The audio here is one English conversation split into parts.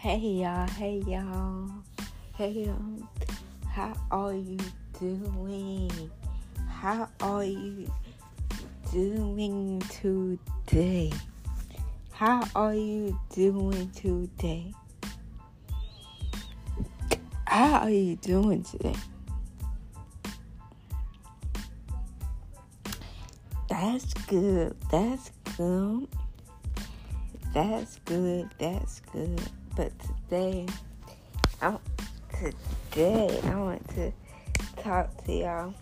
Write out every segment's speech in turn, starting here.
Hey y'all, hey y'all, hey y'all. how are you doing? How are you doing today? How are you doing today? How are you doing today? That's good. That's good. That's good. That's good. But today, I today I want to talk to y'all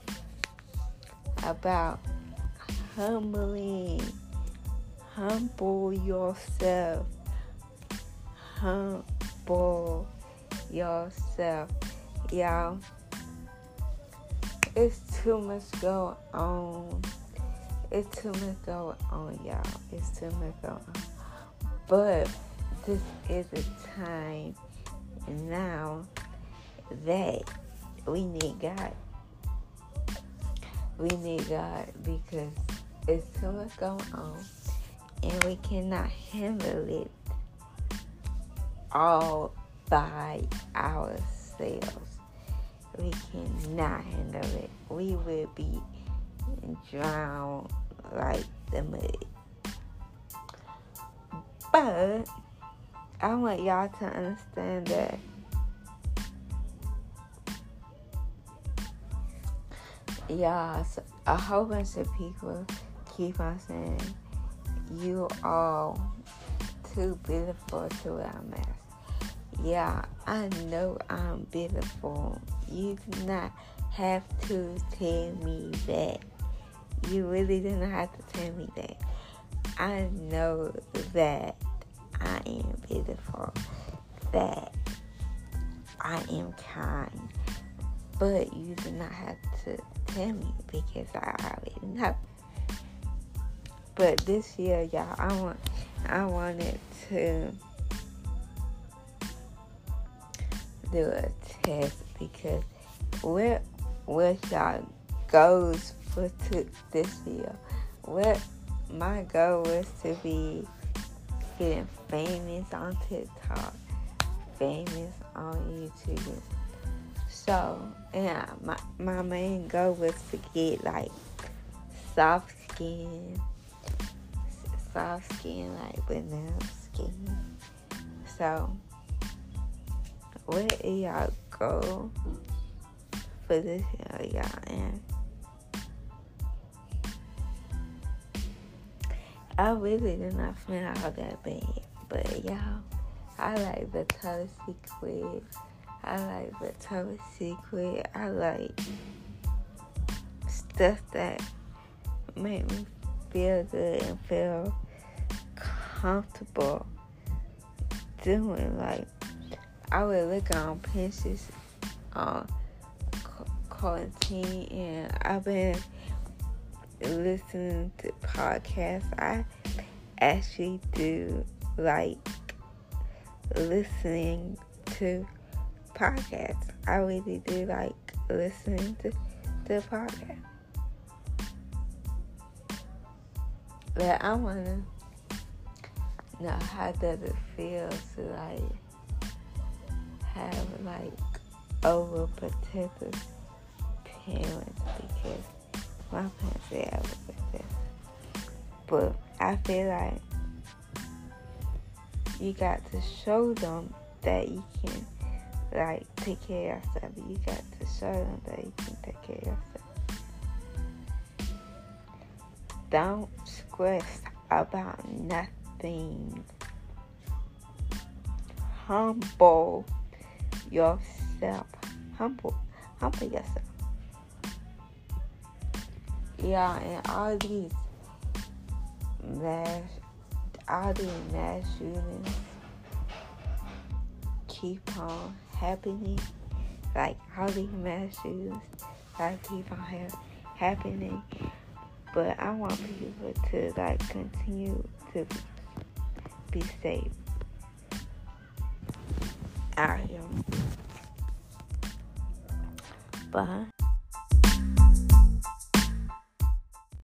about humbling. Humble yourself. Humble yourself, y'all. It's too much going on. It's too much going on, y'all. It's too much going on. But this is a time now that we need God. We need God because it's too much going on and we cannot handle it all by ourselves. We cannot handle it. We will be drowned like the mud. But I want y'all to understand that y'all, a whole bunch of people keep on saying you all too beautiful to wear a mask. Yeah, I know I'm beautiful. You do not have to tell me that. You really do not have to tell me that. I know that I am beautiful, that I am kind, but you do not have to tell me because I already know. But this year, y'all, I want, I wanted to do a test because what, what y'all goes for this year? What my goal was to be getting famous on TikTok, famous on YouTube. So, yeah, my, my main goal was to get like soft skin, soft skin, like vanilla skin. So, what is y'all goal for this year, y'all? And I really did not find out that bad. But y'all, I like Victoria's Secret. I like Victoria's Secret. I like stuff that make me feel good and feel comfortable doing. Like, I would look on Pinterest uh, on quarantine and I've been listening to podcasts. I actually do like listening to podcasts. I really do like listening to the podcast. But I wanna know how does it feel to like have like overprotective parents because my parents say I was like this. But I feel like you got to show them that you can like take care of yourself. You got to show them that you can take care of yourself. Don't stress about nothing. Humble yourself. Humble humble yourself. Yeah, and all these mass, all these mass shootings keep on happening. Like all these mass shootings that keep on ha- happening. But I want people to like continue to be safe out here. Bye.